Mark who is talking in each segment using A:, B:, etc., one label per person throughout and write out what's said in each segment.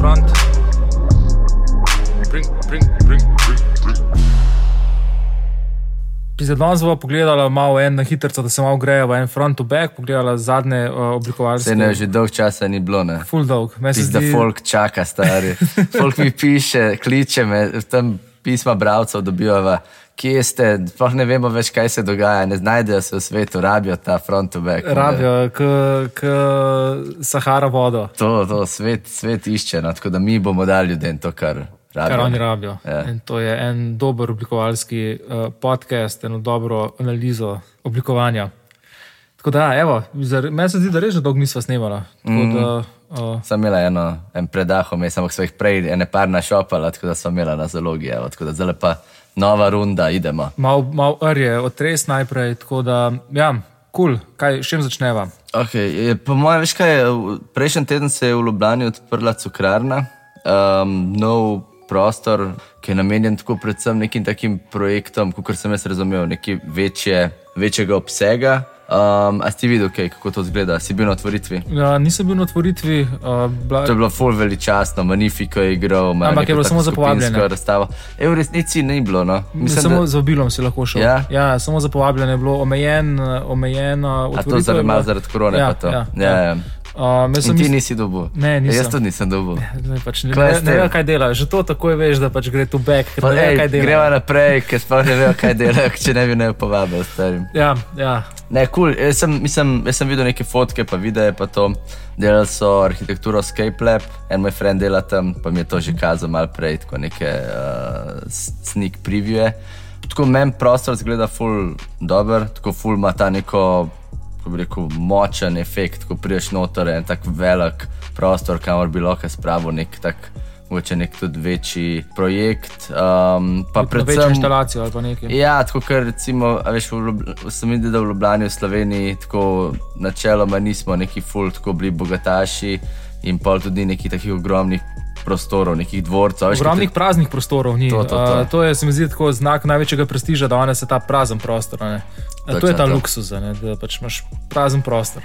A: front. Bring, bring, bring, bring, bring. Za danes bomo pogledali malo en na hitro, da se malo greje v en front to back, pogledali zadnje uh, oblikovalce.
B: Se ne, že dolg časa ni bilo, ne.
A: Full dolg.
B: Pis, da folk čaka, stari. folk mi piše, kliče me, tam pisma bralcev dobiva, kje ste, sploh ne vemo več, kaj se dogaja, ne znajdejo se v svetu, rabijo ta front to back.
A: Rabijo, k Sahara vodo.
B: To, to, svet, svet išče, no, tako da mi bomo dali ljudem to, kar. Rabijo.
A: Kar oni rabijo. Ja. To je en dober oblikovalski uh, podcast, eno dobro analizo oblikovanja. Tako da, evo, meni se zdi, da res že dolgo nismo snemali. Mm.
B: Uh, sem imela eno, en predah, me samo svojih prej, ene par našopala, tako da sem imela na zalogi, evo, tako da zdaj pa nova runda, idemo.
A: Mal, mal rje, otres najprej, tako da, ja, kul, cool. kaj, s čim začneva?
B: Okay, je, po mojem, veš kaj, prejšnji teden se je v Ljubljani odprla cukrarna, um, nov prostor, ki je namenjen tako predvsem nekim takim projektom, kot sem jaz razumel, nekaj večje, večjega obsega. Um, a si videl, okay, kako to izgleda? Si bil na otvoritvi?
A: Ja, nisem bil na otvoritvi. Uh,
B: bla... To je bilo full veličastno, magnifico je igral.
A: Ampak je bilo samo za povabljene.
B: E, v resnici ni bilo. No.
A: Mislim, samo da... z obilom si lahko šel. Ja? Ja, samo za povabljene je bilo omejen, omejen.
B: A to zaradi, malo zaradi korone? Ja, ja, ja. ja. ja. Uh, ti mis... nisi dobil.
A: Ne, nisem.
B: Jaz tudi nisem dobil.
A: Ne, pač ne, ne, ne vem, kaj dela. Že to takoj veš, da pač gre tu back. Pa, ne, ej,
B: gremo naprej, ker sploh ne vem, kaj dela, če ne bi ne povabil.
A: Ja, ja.
B: Ne, kul. Cool. Jaz, jaz sem videl neke fotke, pa videe, pa to. Delali so arhitekturo Scape Lab, en moj friend dela tam, pa mi je to že kazal malo prej, tako neke uh, sneak preview. Tako meni prostor zgleda full dober, tako full ima ta neko kako bi rekel, močen efekt, ko priješ noter en tak velik prostor, kamor bi lahko spravil nek tak. Mogoče nek tudi večji projekt. Um, pa predvsem
A: večjo instalacijo ali pa nekaj.
B: Ja, tako kot recimo, veš, sem videl, da v Ljubljani, v Sloveniji, tako načeloma nismo neki fult, tako bili bogataši in pa tudi neki takih ogromnih prostorov, nekih dvorcev.
A: Ogromnih praznih prostorov ni. To, to, to. Uh, to je, se mi zdi, tako znak največjega prestiža, da danes je ta prazen prostor. To je ta to. luksuz, ne? da pač imaš prazen prostor.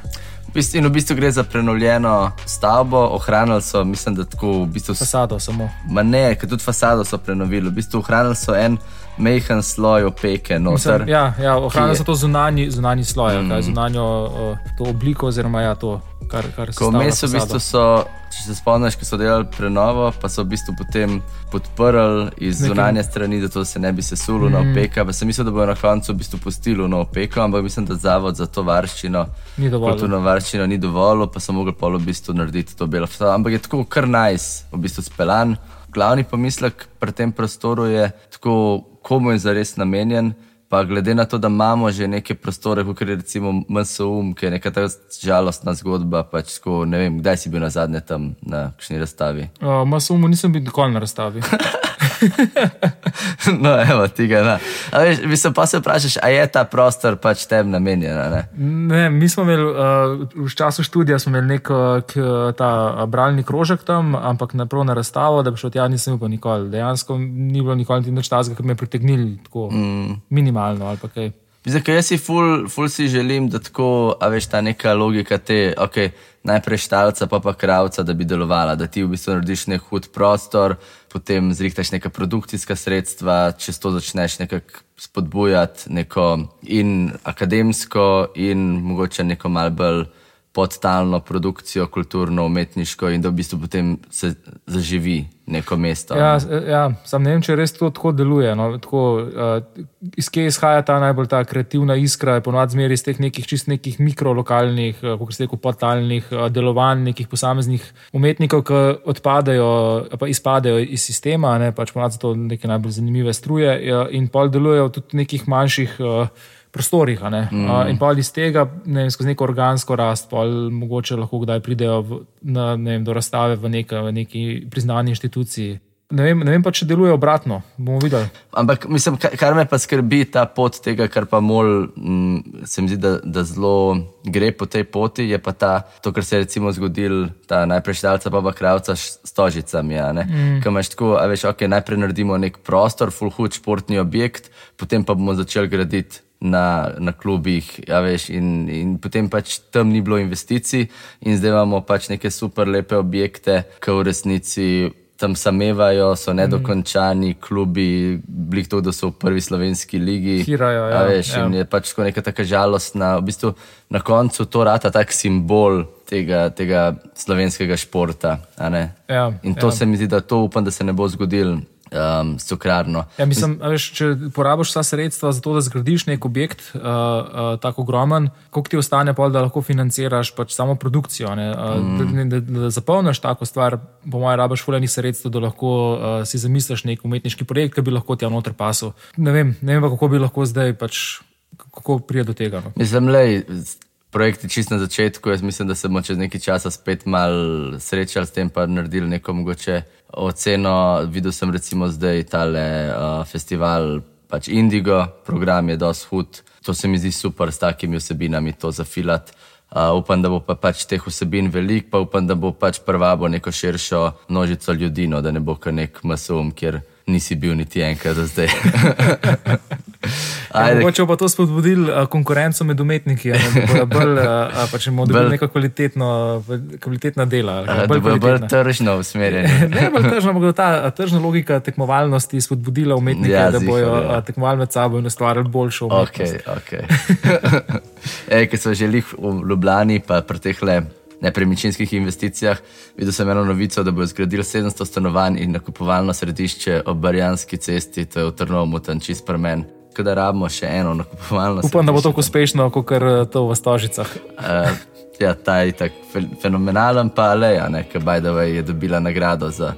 B: In v bistvu gre za prenovljeno stavbo, ohranili so, mislim, da tako v bistvu.
A: Fasado samo.
B: Ma ne, ker tudi fasado so prenovili. V bistvu ohranili so en mehen sloj opeke. Mislim,
A: ja, ja ohranili so to zunanji, zunanji sloj, mm. zunanjo uh, obliko oziroma ja, to kar, kar se
B: dogaja. V bistvu so, če se spomniš, ki so delali prenovo, pa so v bistvu potem podprli iz zunanje strani, da se ne bi sesulo mm. na opeka. Pa sem mislil, da bojo na koncu v bistvu pustili na opeko, ampak mislim, da zavod za to varščino, kulturno varščino, ni dovolj, pa so mogli polo v bistvu narediti to belo. Ampak je tako kar najs, nice, v bistvu spelan. Glavni pomislek pri tem prostoru je tako, komu je zares namenjen. Pa glede na to, da imamo že neke prostore, kot je recimo MSUM, ki je neka ta žalostna zgodba, pač ko, ne vem, kdaj si bil na zadnje tam na kakšni razstavi.
A: Uh, MSUM nisem bil nikoli na razstavi.
B: no, evo, tega ne. Veš, bi se pa se vprašal, a je ta prostor pač tem namenjen? Ne?
A: ne, mi smo imeli uh, v času študija nek ta bralni krožek tam, ampak na prvo na razstavo, da bi šel tja, nisem bil nikoli. Dejansko ni bilo nikoli nič tazga, ki bi me pritegnili tako mm. minimalno ali pa kaj.
B: Zdaj, jaz si ful, ful si želim, da tako, a veš, ta neka logika te, ok, najprej štalca, pa pa kravca, da bi delovala, da ti v bistvu narediš nek hud prostor, potem zrihtaš neka produkcijska sredstva, če to začneš nekako spodbujati, neko in akademsko, in mogoče neko malce bolj podtalno produkcijo, kulturno, umetniško, in da v bistvu potem se zaživi neko mesto.
A: Ja, ja sam ne vem, če res to tako deluje. No, tako, uh, iz kje izhaja ta najbolj ta kreativna iskra, ponovadi zmeri iz teh nekih čist nekih mikrolokalnih, uh, kot ste rekli, podtalnih uh, delovanj nekih posameznih umetnikov, ki odpadajo, pa izpadejo iz sistema, ne, pač ponovadi so to neke najbolj zanimive struje uh, in pol delujejo tudi v nekih manjših. Uh, prostorih. Mm. Uh, in pa iz tega, ne vem, skozi neko organsko rast, pa mogoče lahko kdaj pridejo v, na, vem, do razstave v, neka, v neki priznani inštituciji. Ne vem, ne vem pa, če deluje obratno. Bomo videli.
B: Ampak, mislim, kar me pa skrbi, ta pot tega, kar pa mol, m, mm, se mi zdi, da, da zelo gre po tej poti, je pa ta, to, kar se je recimo zgodil, ta najprej štalca, pa pa kravca s tožicami. Mm. Kaj imaš tako, a veš, ok, najprej naredimo nek prostor, full hood športni objekt, potem pa bomo začeli graditi na, na klubih, ja, veš, in, in potem pač tam ni bilo investicij, in zdaj imamo pač neke super lepe objekte, ki v resnici tam samevajo, so nedokončani, klubi, blik to, da so v prvi slovenski ligi.
A: Hirajo, ja,
B: veš,
A: ja.
B: in je pač tako neka taka žalostna, v bistvu na koncu to rata tak simbol tega, tega slovenskega športa.
A: Ja,
B: in to
A: ja.
B: se mi zdi, da to upam, da se ne bo zgodilo um, s cukrarno.
A: Ja, mislim, veš, če porabiš vsa sredstva za to, da zgradiš nek objekt, uh, uh, tako ogromen, koliko ti ostane, pol, da lahko financiraš pač samo produkcijo. ne? Uh, mm. Da, da, da zapolniš tako stvar, po mojem, rabiš fulejnih sredstev, da lahko uh, si zamisliš nek umetniški projekt, ki bi lahko ti noter pasel. Ne vem, ne vem pa, kako bi lahko zdaj pač. Kako pride do tega? No?
B: Mislim, da projekti čist na začetku, jaz mislim, da se bomo čez nekaj časa spet mal srečali s tem, pa naredili neko mogoče oceno. Videl sem recimo zdaj tale uh, festival, pač Indigo, program je dosti hud. To se mi zdi super s takimi vsebinami to zafilati. Uh, upam, da bo pa pač teh vsebin veliko, pa upam, da bo pač prvabo neko širšo množico ljudi, no, da ne bo kar nek masum, kjer nisi bil niti enkrat do zdaj.
A: Ja, mogoče bo pa to spodbudil uh, konkurenco med umetniki, a da bodo bolj, uh, pač bomo dobili
B: Bolj-
A: neka kvalitetno, kvalitetna dela. kaj,
B: da bo bolj
A: kvalitetna.
B: tržno usmerjen.
A: Ne, bolj tržno, ampak bo ta a, tržna logika tekmovalnosti spodbudila umetnike,
B: Ja,
A: da bojo
B: ja.
A: ja. tekmovali med sabo in ustvarjali boljšo umetnost.
B: ok. Ej, Ker so želi v Ljubljani, pa pri teh le nepremičninskih investicijah, videl sem eno novico, da bodo zgradili 700 stanovanj in nakupovalno središče ob Barjanski cesti, to je v Trnovu, tam čist premen. Tako da rabimo še eno nakupovalno
A: Upam, da bo tako uspešno, kot eh, to v Stožicah.
B: Uh, ja, ta je tako fe- fenomenalen, pa Aleja, ki by the way je dobila nagrado za.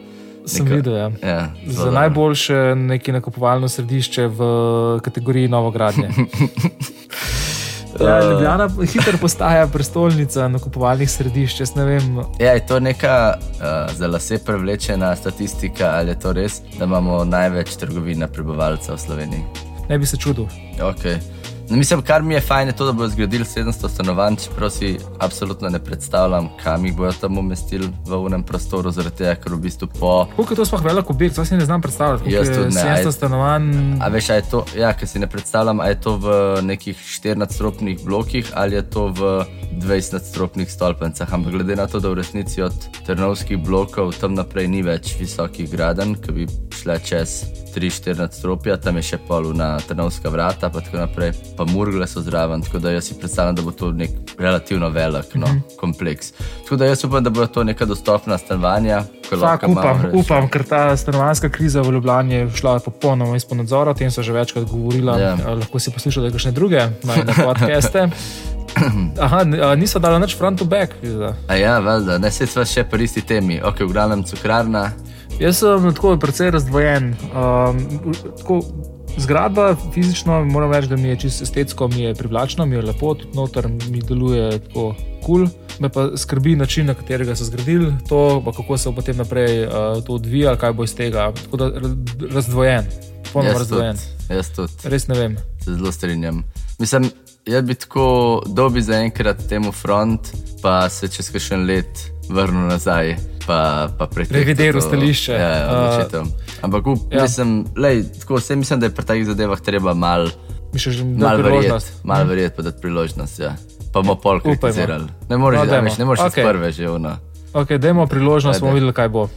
A: Sem
B: neko-
A: videl, ja.
B: Ja, zelo
A: Za
B: dobro.
A: najboljše neki nakupovalno središče v kategoriji novogradnje. Ja, Ljubljana hitro postaja prestolnica nakupovalnih središč.
B: Ja, je to neka uh, za lase prevlečena statistika, ali je to res, da imamo največ trgovin na prebivalca v Sloveniji?
A: Ne bi se čudil.
B: Okay. No, mislim, kar mi je fajn, je to, da bodo zgradili 700 stanovanj, čeprav si absolutno ne predstavljam, kam jih bodo tam umestili v unem prostoru, zaradi tega, ker v bistvu po.
A: Koliko je to sploh velik objekt, to si ne znam predstavljati.
B: Jaz tudi ne,
A: 700
B: aj-
A: stanovanj.
B: A veš, je to, ja, ker si ne predstavljam, ali je to v nekih 14-stropnih blokih ali je to v 20-stropnih stolpencah. Ampak glede na to, da v resnici od trnovskih blokov tam naprej ni več visokih graden, ki bi šle čez 3-4 stropja, tam je še pol na trnovska vrata, pa tako naprej, pa murgle so zraven. Tako da jaz si predstavljam, da bo to nek relativno velik no, kompleks. Tako da jaz upam, da bodo to neka dostopna stanovanja.
A: upam, upam, ker ta stanovanska kriza v Ljubljani je šla popolnoma izpod nadzora, o tem so že večkrat govorila.
B: Ja.
A: Ja. Lahko si poslušate kakšne druge najne podcaste. Aha, n- a, niso dali nič front to back.
B: A ja, valjda, ne se sva še pri isti temi. Ok, v glavnem cukrarna.
A: Jaz sem tako precej razdvojen. Um, tako, zgradba fizično, moram reči, da mi je čisto estetsko, mi je privlačna, mi je lepo, tudi noter mi deluje tako kul. Cool. Me pa skrbi način, na katerega so zgradili to, kako se bo potem naprej uh, to odvijalo, kaj bo iz tega. Tako da ra- razdvojen, popolnoma
B: Jaz
A: razdvojen.
B: tudi, jaz tudi
A: Res ne vem.
B: se zelo strinjam. Mislim, jaz bi tako dobi zaenkrat temu front, pa se čez kakšen let vrnil nazaj. Pa, pa
A: Revidiral stališče.
B: Ja, ja,
A: Uh,
B: odločitev. Ampak up,
A: ja.
B: mislim, lej, tako, mislim, da je pri takih zadevah treba malo mal verjeti, mal verjet, pa dati priložnost. Ja. Pa bomo pol kritizirali. Ne moreš,
A: No, dajmo.
B: ne moreš okay. Prve že ono.
A: Ok, dajmo priložnost, bomo videli, kaj bo.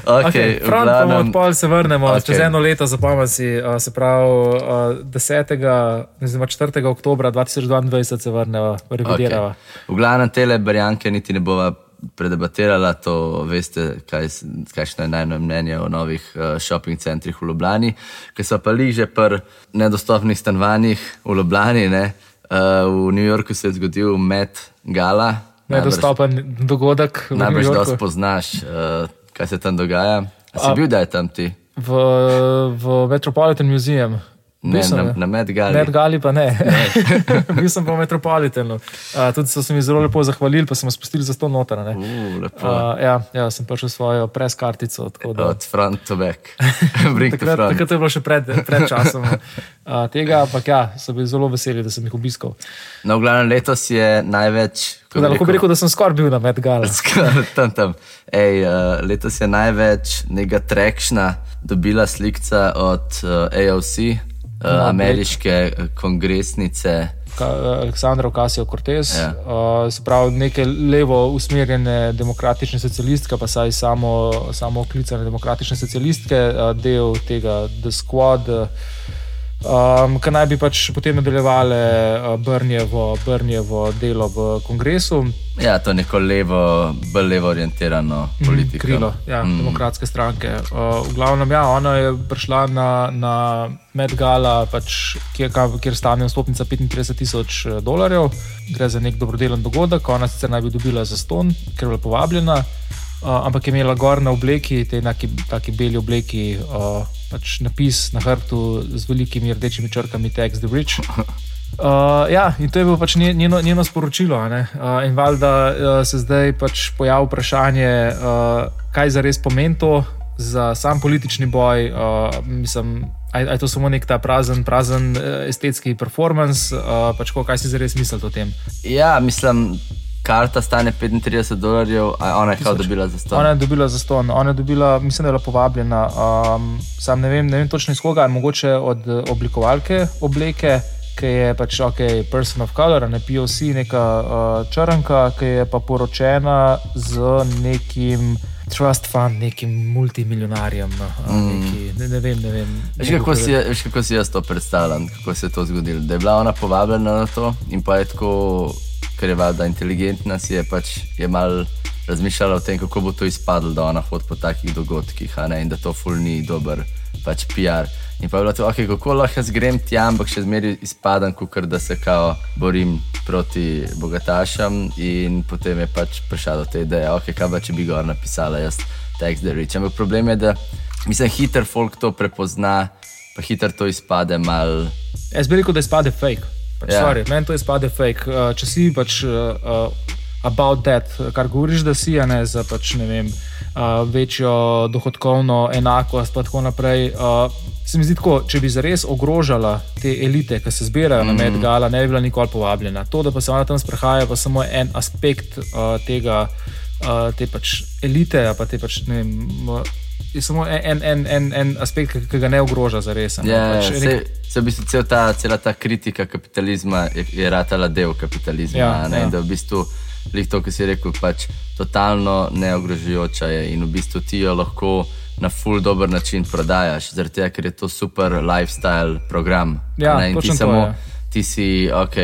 B: Okay,
A: Okay,
B: v
A: front pa odpol se vrnemo, okay. Čez eno leto zapomnim si, uh, se pravi uh, 10. oziroma 4. oktober 2022 se vrnemo, revidiramo.
B: Okay. V glavnem tele barjanke niti ne bova predebatirala, to veste, kaj, kakšno je najno mnenje o novih uh, shopping centrih v Ljubljani, ki so pa lih že pri nedostopnih stanovanjih v Ljubljani. Ne? Uh, v New Yorku se je zgodil Met Gala.
A: Nedostopen dogodek v New
B: Najbrž dosti poznaš, uh, kaj se tam dogaja. A si
A: A-
B: bil, da je tam ti?
A: V, v Metropolitan Museum.
B: Ne,
A: sem,
B: na, na Met Gali.
A: Med Gali pa ne. Bil sem pa v Metropolitanu. Uh, tudi so se mi zelo lepo zahvalili, pa smo spustili za sto noter. ne.
B: Uh.
A: Uh, ja, ja, sem prišel svojo pres kartico. tako da-
B: Od front to back. To
A: Takrat, takrat je bilo še pred, pred časom uh, tega, ampak ja, so bili zelo veseli, da sem jih obiskal.
B: No, v glavnem letos je največ.
A: Da, lahko bi rekel, da sem skoraj bil na Medgalu.
B: Skoraj tam, tam. Ej, uh, letos je največ nekega trekšna dobila slikca od uh, AOC, uh, ameriške kongresnice.
A: Aleksandra Ocasio Cortez, ja. uh, se pravi, neke levo usmerjene demokratične socialistke, pa saj samo, samo klicane demokratične socialistke, uh, del tega The Squad. Uh, um, ki naj bi pač potem nadaljevali uh, Brnjevo, Brnjevo delo v kongresu.
B: Ja, to je neko levo, bolj levo orientirano mhm, politiko. Mm,
A: krilo, ja, mm. demokratske stranke. Uh, v glavnem, ja, ona je prišla na, na Medgala, pač, kjer, kjer stane vstopnica 35 tisoč uh, dolarjev. Gre za nek dobrodelen dogodek, ona sicer naj bi dobila za ston, ker je bila povabljena. Uh, ampak je imela gor na obleki, te enake, take beli obleki, uh, pač napis na hrbtu z velikimi rdečimi črkami: Tax the Rich. Uh, ja, in to je bilo pač njeno, njeno sporočilo. Uh, in valjda uh, se zdaj pač pojavlja vprašanje, uh, kaj za res pomeni to za sam politični boj. Uh, mislim, aj, aj to samo nek ta prazen, prazen estetski performance, uh, pač ko, kaj si za res mislil o tem?
B: Ja, mislim karta stane 35 dolarjev, a ona je kao dobila za ston.
A: Ona je dobila za ston, ona je dobila, mislim, da je bila povabljena. Um, sam ne vem, ne vem točno iz koga, mogoče od oblikovalke obleke. Ki je pač ok, person of color, ne POC, neka uh, črnka, ki je pa poročena z nekim trust fund, nekim multimiljonarjem. No, mm. neki, ne, ne vem, ne vem.
B: Veš kako, si, veš, kako si jaz to predstavljam, kako se je to zgodilo? Da je bila ona povabljena na to in pa je tako ker je valjda inteligentna, si je pač je mal razmišljala o tem, kako bo to izpadlo, da ona hodi po takih dogodkih, in da to ful ni dober pač PR. In pa je bilo to, okay, kako lahko jaz grem tja, ampak še zmeraj izpadam, kot da se kao borim proti bogatašam. In potem je pač prišla do te ideje, okay, kaj pa če bi gor napisala jaz tekst, da rečem. Ampak problem je, da mislim, hiter folk to prepozna, pa hiter to izpade mal.
A: Jaz bi rekel, da izpade fake. Pač, yeah. Ja. Meni to je spade fake. Uh, če si pač uh, about that, kar govoriš, da si, ne za pač, ne vem, uh, večjo dohodkovno enakost, pa tako naprej. Uh, Se mi zdi, tako, če bi zares ogrožala te elite, ki se zbirajo mm. na Medgala, ne bi bila nikoli povabljena. To, da pa se ona tam sprehaja, pa samo en aspekt uh, tega, uh, te pač elite, pa te pač ne vem je samo en, en, en, en aspekt, ki ga ne ogroža za res.
B: Ja, pač nek... se v bistvu cel ta, cela ta kritika kapitalizma je, je ratala del kapitalizma. Ja, ja. Da v bistvu to, kar si rekel, pač totalno neogrožujoča je in v bistvu ti jo lahko. Na full dober način prodajaš, tega, ker je to super lifestyle program.
A: Ja,
B: ne, ti, samo, ti si, ok,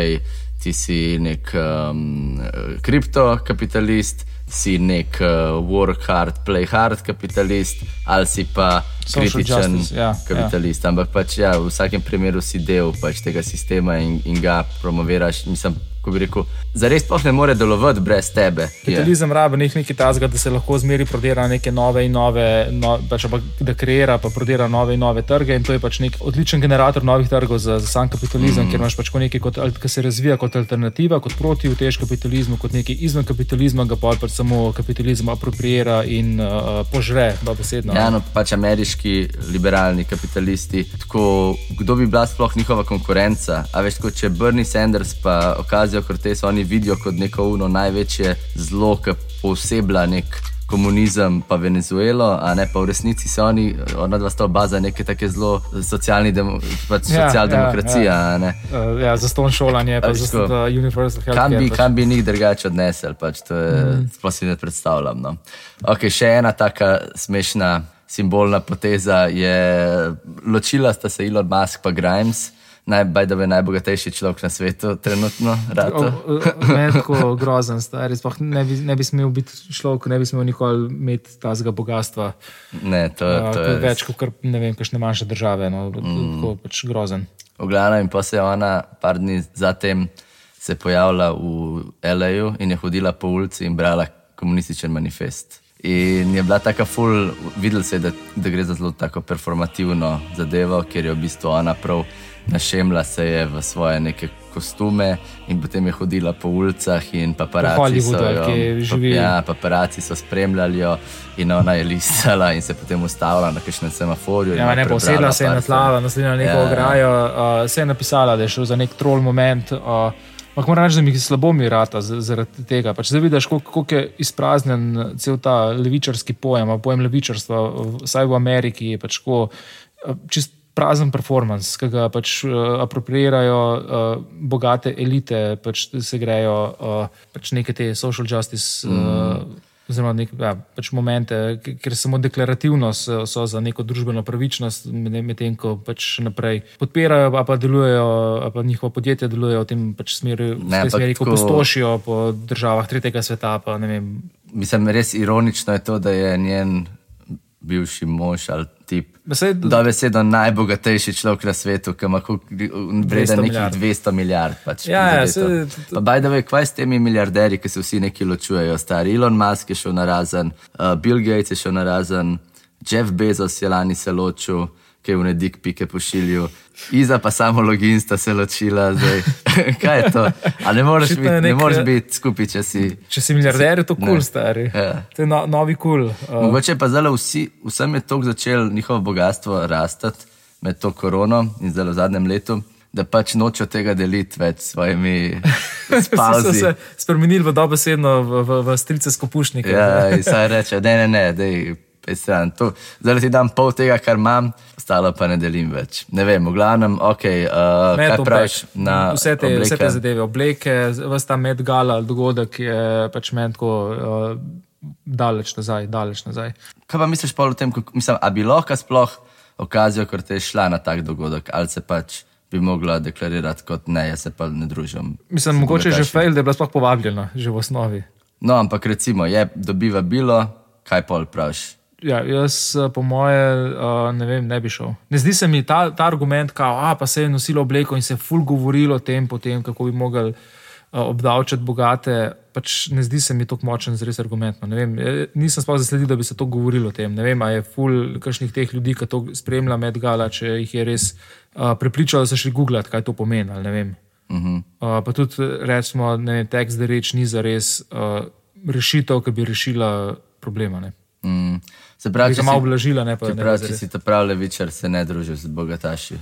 B: ti si nek um, kriptokapitalist, si nek uh, work hard, play hard kapitalist ali si pa kritičen justice, ja, kapitalist. Ja. Ampak pač, ja, v vsakem primeru si del pač, tega sistema in, in ga promoviraš. Mislim, kako bi rekel, zares pa ne more delovati brez tebe.
A: Kapitalizem rabi nekaj tazga, da se lahko zmeri prodira neke nove in nove, no, pač, da kreira pa prodira nove in nove trge. In to je pač nek odličen generator novih trgov za, za sam kapitalizem, mm. ker imaš pač nekaj, kot, ki se razvija kot alternativa, kot proti utež kapitalizmu, kot nekaj izven kapitalizma, ga pa pač samo kapitalizem apropriira in uh, požre, dobesedno.
B: Ja, no, pač ameriški liberalni kapitalisti. Tako, kdo bi bila sploh njihova konkurenca? A veš, kot če Bernie Sanders pa okazijo Ocazijo Cortez oni vidijo kot neko uno največje zlo, ki posebla nek komunizem, pa Venezuelo, a ne pa v resnici se oni, ona dva sta oba za neke take zelo socialni, demo, pač ja, socialdemokracija. Ja, ja.
A: Uh, ja, za ston šolanje, pa za univerzal health.
B: Kam bi, pač. kam bi njih drugače odnesel, pač to je, mm. sploh si ne predstavljam. No. Ok, še ena taka smešna. Simbolna poteza je ločila sta se Elon Musk in Grimes naj, da je najbogatejši človek na svetu, trenutno.
A: Tako grozen, stari. Ne bi, ne bi smel biti človek, ne bi smel nikoli imeti tazga bogatstva.
B: Ne, to, to, to je
A: več kot ne vem, kakšne manjše države. No, mm. Tako pač grozen.
B: V glavnem, in pa se je ona par dni zatem se pojavila v L.A. in je hodila po ulici in brala komunističen manifest. In je bila tako ful, videl se je, da, da gre za zelo tako performativno zadevo, ker je v bistvu ona prav našemla se je v svoje neke kostume in potem je hodila po ulicah in paparaci so jo ja, paparaci so spremljali jo in ona je listala in se potem ustavila na kakšnem semaforju.
A: Ja, ne posedla se je na tla, naslednja neko ja. ograjo, uh, se je napisala, da je šel za nek troll moment. Uh, Ampak moram reči, da mi slabo mi rata zaradi tega. Pač zdaj vidiš, kako je izpraznjen cel ta levičarski pojem, pojem levičarstva, vsaj v Ameriki je pač tako, čist prazen performance, ki ga pač uh, apropriirajo uh, bogate elite, pač se grejo uh, pač neke te social justice. Uh, Oziroma, nek, ja, pač momente, ker samo deklarativno so, so za neko družbeno pravičnost, medtem ko pač naprej podpirajo, pa, pa delujejo, pa njihova podjetja delujejo v tem pač smeri, ne, v smeri ko postošijo po državah tretjega sveta. Pa,
B: Mislim, res ironično je to, da je njen bivši mož ali tip. Da je besedo najbogatejši človek na svetu, ki ima vreden nekih 200 milijard. Pač,
A: ja, ja, se,
B: pa baj da ve, kaj s temi milijarderji, ki se vsi neki ločujejo, stari. Elon Musk je šel na razen, uh, Bill Gates je šel na razen, Jeff Bezos je lani se ločil ki je v nedik pike pošiljal, Iza pa samo login sta se ločila. Kaj je to? A ne moreš biti, nek, ne moreš biti skupaj, če si.
A: Če si milijarder, je to kul, cool, stari. Ja. To je no, novi kul. Cool.
B: Uh. Mogoče pa zelo vsi, vsem je tako začelo njihovo bogatstvo rasti med to korono in zelo v zadnjem letu. Da pač nočejo tega deliti več s svojimi spalci.
A: so se spremenili v dobesedno, v, v, v strice skupušnike.
B: Ja, saj reče, ne, ne, ne, dej, stran. To, zdaj ti dam pol tega, kar imam, ostalo pa ne delim več. Ne vem, v glavnem, okay, uh, kaj praviš na
A: vse te, vse te zadeve, obleke, vsta medgala, dogodek je pač meni tako uh, daleč nazaj, daleč nazaj.
B: Kaj pa misliš o tem, mislim, a bi lahko sploh okazijo, ker te je šla na tak dogodek, ali se pač bi mogla deklarirati kot ne, jaz se pa ne družim.
A: Mislim, mogoče že fail, da je bila sploh povabljena, že v osnovi.
B: No, ampak recimo, je dobiva bilo, kaj pol praviš?
A: Ja, jaz, eh, po moje, uh, ne, vem, ne bi šel. Ne zdi se mi ta, ta argument, da se je nosilo obleko in se je ful govorilo o tem, potem, kako bi mogli uh, obdavčati bogate. Pač ne zdi se mi tako močen, zelo argumentno. Vem, nisem sploh zasledil, da bi se to govorilo o tem. Ne vem, ali je ful kakšnih teh ljudi, ki to spremlja med gala, če jih je res uh, prepričal, da so šli googlati, kaj to pomeni. Uh -huh. uh, pa tudi rečemo, da je tekst, da reč ni za res uh, rešitev, ki bi rešila problema.
B: Mm. Se pravi,
A: če si malo blažila, ne pa
B: ne. Pravi, če si to pravi levičar, se ne družiš z bogataši.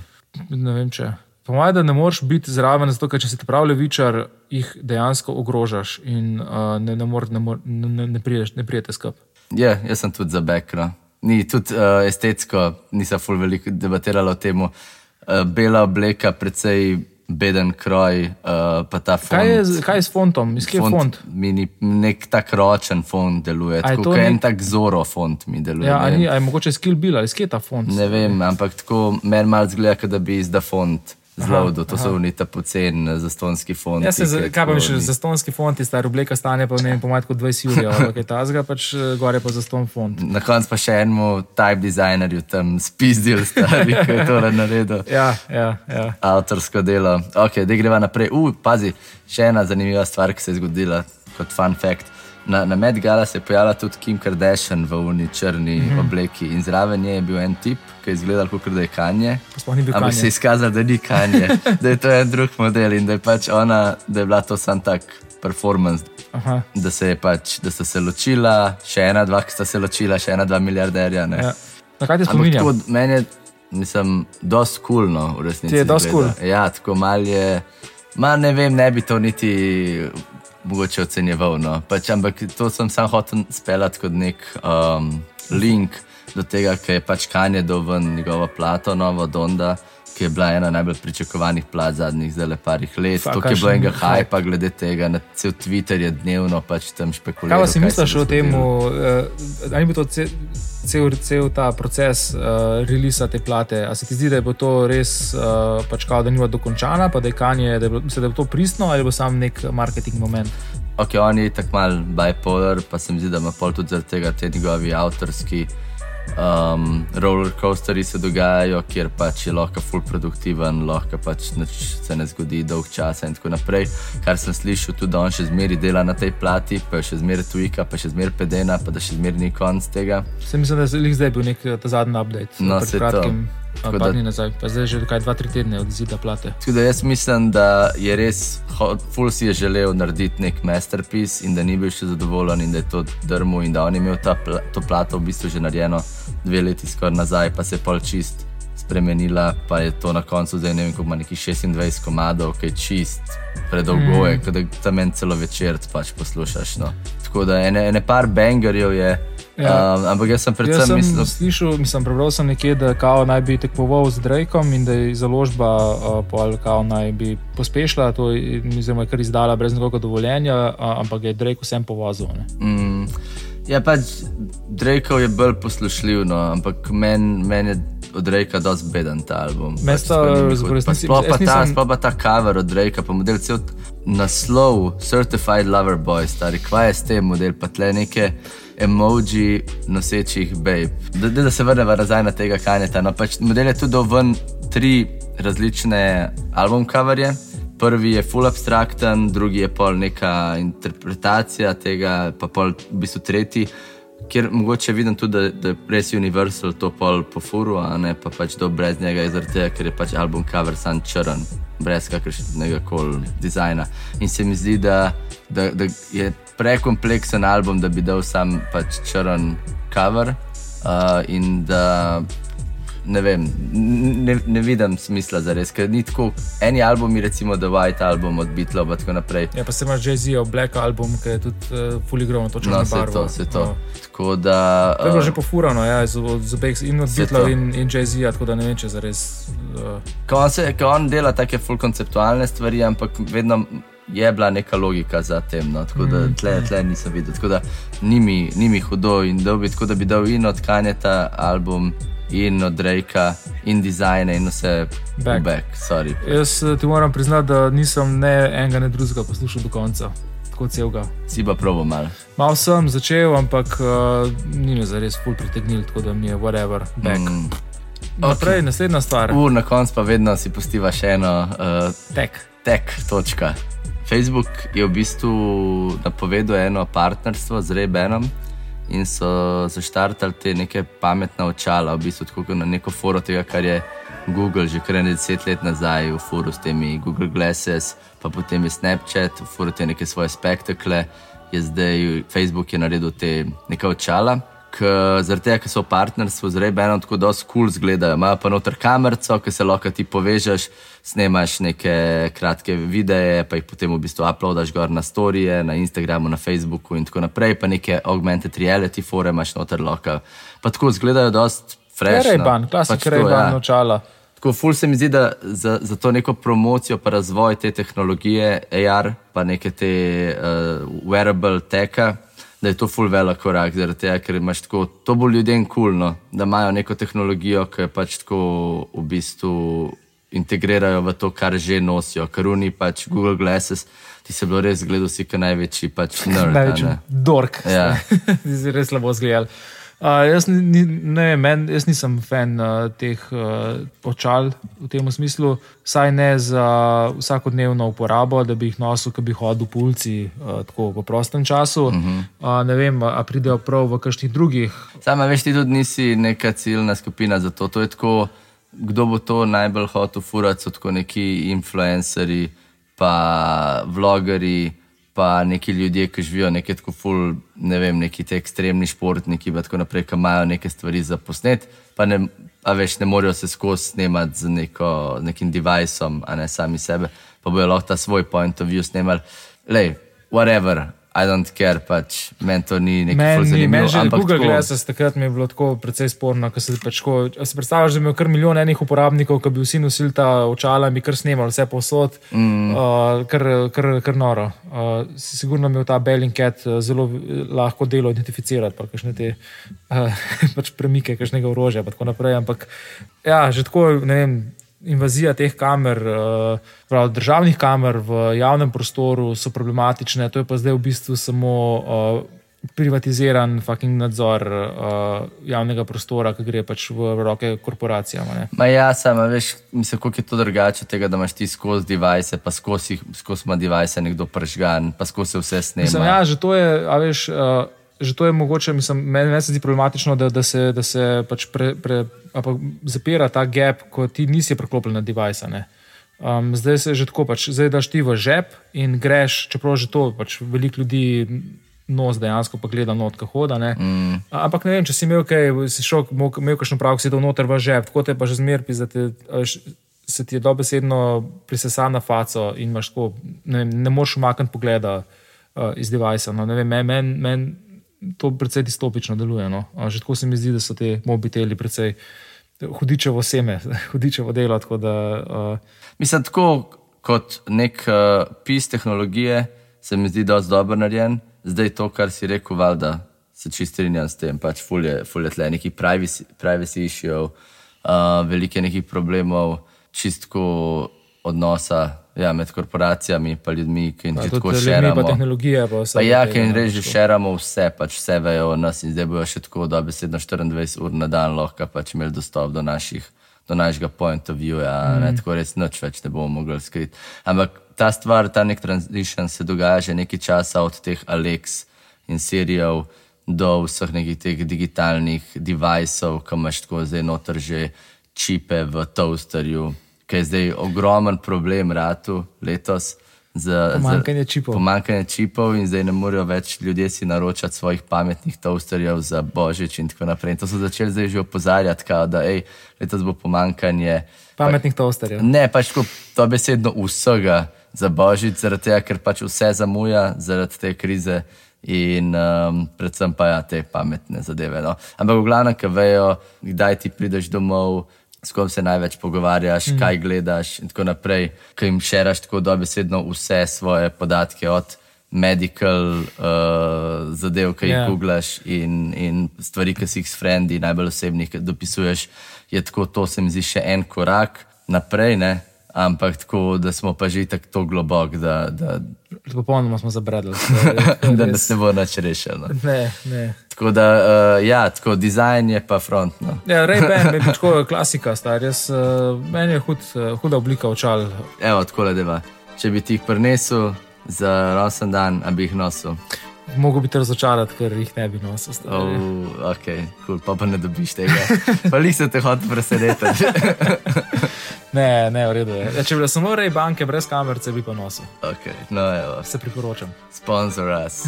A: Ne vem če. Po mojem, da ne moreš biti zraven, zato ker če si pravi levičar, jih dejansko ogrožaš in uh, ne, ne, mor, ne, mor, ne, ne, ne, priješ, ne prijete skup.
B: Ja, jaz sem tudi za bekro. Ni tudi uh, estetsko, nisem ful veliko debatirala o tem. Uh, bela obleka, precej beden kroj, uh, pa ta font.
A: Kaj je, kaj je s fontom, iz kje je font?
B: Mini, nek tak ročen font deluje, tako kot nek... en tak zoro font mi deluje.
A: Ja, ali je mogoče skill bil ali iz kje je ta font?
B: Ne vem, ampak tako meni malo zgleda, da bi izda font zelo do to so unita pocen za stonski fond.
A: Ja, se, kaj pa mi še za stonski fond, ti stari obleka stane pa ne vem, pomat kot 20 ur, ampak je ta zga pač eh, gore pa za ston fond.
B: Na koncu pa še enemu type designerju tam spizdil stari, ki je to naredil.
A: ja, ja, ja.
B: Avtorsko delo. Ok, da greva naprej. U, pazi, še ena zanimiva stvar, ki se je zgodila kot fun fact. Na, na Medgala se je pojavila tudi Kim Kardashian v uni črni mm -hmm. obleki in zraven nje je bil en tip, ki je izgledal kot da je kanje. Ampak se je izkazal, da ni kanje, da je to en drug model in da je pač ona, da je bila to sam tak performance. Aha. Da se pač, da sta se ločila, še ena, dva, ki sta se ločila, še ena, dva milijarderja. Ja.
A: Na kaj ti spominja?
B: Meni je, mislim, dosti kulno v resnici.
A: Ti je dosti kul.
B: Ja, tako mal je, mal ne vem, ne bi to niti mogoče ocenjeval. No. Pač, ampak to sem sam hotel speljati kot nek um, link do tega, ker je pač Kanye dobil njegovo plato, novo Donda ki je bila ena najbolj pričakovanih plat zadnjih zdaj parih let. To je bilo enega hajpa glede tega, na cel Twitter je dnevno pač tam špekuliralo.
A: Kaj si misliš o tem, uh, ali bo to cel, cel, cel ta proces uh, releasa te plate? A se ti zdi, da je to res uh, pač kao, da ni bilo dokončana, pa da je kanje, da je, bilo, da je to pristno ali bo sam nek marketing moment?
B: Ok, on je tako mal bipolar, pa se mi zdi, da ima pol tudi zaradi tega te njegovi avtorski um, roller coasteri se dogajajo, kjer pač je lahko full produktiven, lahko pač se ne zgodi dolg čas in tako naprej. Kar sem slišal, tudi da on še zmeraj dela na tej plati, pa še zmeraj tujka, pa še zmeraj pedena, pa da še zmeraj ni konc tega.
A: Se mislim, da je zdaj bil nek ta zadnji update.
B: No, se kratkim.
A: Tako da nazaj, pa zdaj že kaj dva, tri tedne od zida plate.
B: Tako da jaz mislim, da je res, Ful si je želel narediti nek masterpiece in da ni bil še zadovoljen in da je to drmo in da on je imel ta, to plato v bistvu že narejeno dve leti skoraj nazaj, pa se je pol čist spremenila, pa je to na koncu zdaj ne vem, koliko ima neki 26 komadov, ki je čist, predolgo je, mm. da tam en celo večer pač poslušaš. No. Tako da ene, ene par bangerjev je Ja. Um, ampak jaz sem predvsem
A: jaz sem
B: mislil,
A: slišal, mislim, prebral sem nekje, da kao naj bi tekmoval z Drakom in da je založba uh, pol kao naj bi pospešila to, oziroma je kar izdala brez nekega dovoljenja, uh, ampak je Drake vsem povozil. ne.
B: mm, ja, pač Drakeov je bolj poslušljiv, no, ampak meni men je od Drakea dosti beden ta album. Mi
A: v.
B: Pa
A: resnici-
B: Sploh pa,
A: nisem-
B: sploh pa ta cover od Drakea, pa model cel naslov Certified Lover Boy, stari, kva je s tem model, pa tle neke emoji nosečih babe. Da, da, se vrnemo nazaj na tega kanjeta. No, pač model je tudi dal ven tri različne album coverje. Prvi je full abstrakten, drugi je pol neka interpretacija tega, pa pol v bistvu tretji, kjer mogoče vidim tudi, da, da je res Universal to pol po furu, a ne pa pač do brez njega, zaradi tega, ker je pač album cover sam črn, brez kakršnega koli dizajna. In se mi zdi, da, da, da je prekompleksen album, da bi dal sam pač črn cover uh, in da ne vem, ne, ne vidim smisla za res, ker ni tako. Eni albumi, recimo The White Album od Beatlov in tako naprej.
A: Ja, pa se imaš Jay-Z, Black Album, ki je tudi uh, fuligrovno točno
B: No,
A: na
B: se
A: barvo.
B: to, se to.
A: No.
B: Tako da.
A: To je
B: uh,
A: že pofurano, ja, z, z obeh, in od Beatlov
B: to.
A: in, in Jay-Z, tako da ne vem, če za res. Uh,
B: Ko on, se, ko on dela take full konceptualne stvari, ampak vedno je bila neka logika za tem. No? Tako da tle, tle nisem videl. Tako da ni mi, ni mi hudo in da bi, tako da bi dal in od Kanjeta album, in od Drakea, in dizajne, in vse
A: Back.
B: back. sorry.
A: jaz eh, ti moram priznati, da nisem ne enega, ne drugega poslušal do konca, tako celega.
B: Si pa probo mal.
A: Mal sem začel, ampak uh, ni me zares ful pritegnil, tako da mi je whatever, back. Mm. Naprej, naslednja stvar,
B: Ur na koncu pa vedno si postiva še eno uh,
A: tek.
B: tek točka. Facebook je v bistvu napovedal eno partnerstvo z Rebenom in so zaštartali te neke pametna očala, v bistvu tako na neko foro tega, kar je Google že kar ne deset let nazaj v foro s temi Google Glasses, pa potem je Snapchat, v foro te neke svoje spektakle, je zdaj Facebook je naredil te neke očala. K- Zaradi tega, ker so v partnerstvu z Rebenom tako dosti kul cool zgledajo. Imajo pa noter kamerico, ki se lahko ti povežeš, snemaš neke kratke videe, pa jih potem v bistvu uploadaš gor na storije, na Instagramu, na Facebooku in tako naprej, pa neke augmented reality fore imaš noter lahko. Pa tako zgledajo dosti fresh. no.
A: Ray-Ban, klasik
B: Pač to,
A: Ray-Ban
B: ja.
A: očala.
B: Tako ful se mi zdi, da za, za to neko promocijo, pa razvoj te tehnologije, AR, pa neke te uh, wearable teka, da je to ful velik korak, zaradi tega, ker imaš tako, to bo ljudem kulno, cool, da imajo neko tehnologijo, ki pač tako v bistvu integrirajo v to, kar že nosijo, ker oni pač Google Glasses, ti se bilo res gledal si, kot največji pač nerd.
A: Največji dork.
B: Ja.
A: Zdaj res slabo zgledal. Uh, jaz, ni, ne, men, jaz nisem fan uh, teh uh, očal v tem smislu, saj ne za vsakodnevno uporabo, da bi jih nosil, ki bi hodil po ulici uh, tako v prostem času. Uh -huh. uh, ne vem, a pridejo prav v kakšnih drugih.
B: Sama veš, ti tudi nisi neka ciljna skupina za to. To je tako, kdo bo to najbolj hotel furati, so tako neki influencerji, pa vlogeri, pa neki ljudje, ki živijo nekje tako ful, ne vem, neki te ekstremni športniki, pa tako naprej, ki imajo neke stvari za posnet, pa ne, a veš, ne morejo se skozi snemati z, neko, nekim deviceom, a ne sami sebe, pa bojo lahko ta svoj point of view snemali. Lej, whatever. I don't care, pač meni to ni nekaj
A: Meni
B: zanimivo.
A: men že
B: ampak
A: Google
B: tako-
A: Glasses takrat mi je bilo tako precej sporno, ker se pač tako, si predstavljaš, da bi imel kar milijon enih uporabnikov, ki bi vsi nosili ta očala in bi kar snemali vse povsod, mm. uh, kar, kar, kar noro. Uh, si sigurno imel ta Bellingcat uh, zelo lahko delo identificirati, pa kakšne te uh, pač premike, kakšnega orožja in tako naprej. Ampak ja, že tako, ne vem. Invazija teh kamer, uh, prav, državnih kamer v javnem prostoru so problematične, to je pa zdaj v bistvu samo uh, privatiziran fucking nadzor uh, javnega prostora, ki gre pač v roke korporacijam. ne.
B: Ma ja, samo veš, mislim, koliko je to drugače tega, da imaš ti skozi device, pa skozi, skozi ima device nekdo pržgan, pa skozi vse snema.
A: Mislim, ja, že to je, a veš, uh, že to je mogoče, mislim, meni, meni se zdi problematično, da, da se, da se pač pre, pre, pa zapira ta gap, ko ti nisi priklopljen na device. ne. Um, zdaj se že tako, pač, zdaj daš ti v žep in greš, čeprav že to pač veliko ljudi nos dejansko pa gleda not, kako hoda. ne.
B: Mm.
A: A- Ampak ne vem, če si imel kaj, si šel, imel kakšno prav, si dal noter v žep, tako te pa že zmer pizate. Se ti je dobesedno prisesana faco in imaš tako, ne, vem, ne moreš umakniti pogleda uh, iz devajsa. No, ne vem, meni men, men to precej distopično deluje. No. Že tako se mi zdi, da so te mobiteli precej hudičevo seme, hudičevo delo. Da, uh...
B: Mislim, tako kot nek uh, pis tehnologije, se mi zdi, da je dobro narejen. Zdaj to, kar si rekel, valjda se čistrinjam s tem, pač fulje, fulje tle, neki privacy, privacy issue, uh, velike nekih problemov, čistko odnosa ja, med korporacijami in ljudmi, ki jih tako širimo.
A: Pa tehnologija, pa vse.
B: Pa ja, ki jim reži, širimo vse, pač vse vejo o nas in zdaj bojo še tako, da besedno 24 ur na dan lahko pač imeli dostop do naših. Do našega point of view, ja, mm. ne, tako res noč več ne bomo mogli skriti. Ampak ta stvar, ta nek transition se dogaja že nekaj časa od teh Alex in Sirijev do vseh nekih teh digitalnih devicev, ki imaš tako zdaj noter že čipe v toasterju, ki je zdaj ogromen problem ratu letos.
A: Pomankanje čipov.
B: Pomankanje čipov in zdaj ne morejo več ljudje si naročati svojih pametnih toasterjev za božič in tako naprej. In to so začeli zdaj že opozarjati, kao, da ej, letos bo pomankanje.
A: Pametnih pa, toasterjev.
B: Ne, pač tako to besedno vsega za božič, zaradi tega, ker pač vse zamuja zaradi te krize in um, predvsem pa ja, te pametne zadeve. No. Ampak v glavnem, ki vejo, kdaj ti prideš domov, s kom se največ pogovarjaš, mm. kaj gledaš in tako naprej, ki jim šeraš tako dobesedno vse svoje podatke od. Medical uh, zadev, ki jih yeah. Ja. googlaš, in, in stvari, ki si jih s frendi, najbolj osebnih, dopisuješ, je tako, to se mi zdi še en korak naprej, ne? Ampak tako, da smo pa že tako globoko, da. da
A: Popolnoma smo zabredli.
B: da nas ne bo več rešilo. No.
A: Ne, ne.
B: Tako da, uh, ja, tako dizajn je pa front. No.
A: Ja, Ray-Ban je tako klasika, star. Jaz, uh, meni je hud, uh, huda oblika očal.
B: Evo, tako le deva. Če bi ti jih prinesel za rosen dan, bi jih nosil.
A: Mogoče bi te razočarati, ker jih ne bi nosil.
B: Oh, ok, cool. pa, pa ne dobiš tega. pa li se te hoče presenetiti.
A: ne, ne, v redu je. Ja, če bi samo rej banke brez kamer, bi pa nosil.
B: Okay. No,
A: se priporočam.
B: Sponsor us.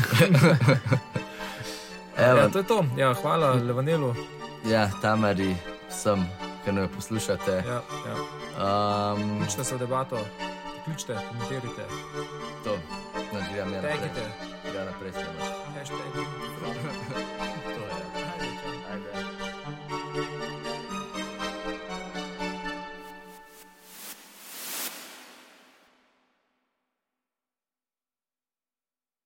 A: ja, to je to. Ja, hvala, Levanelu.
B: Ja, tamari sem, ki me poslušate.
A: Ja, ja. Um, Vključite se v debato, vključite, komentirajte.
B: To, nadaljujem.
A: Tegite.
B: Ja, naprej. Hashtag.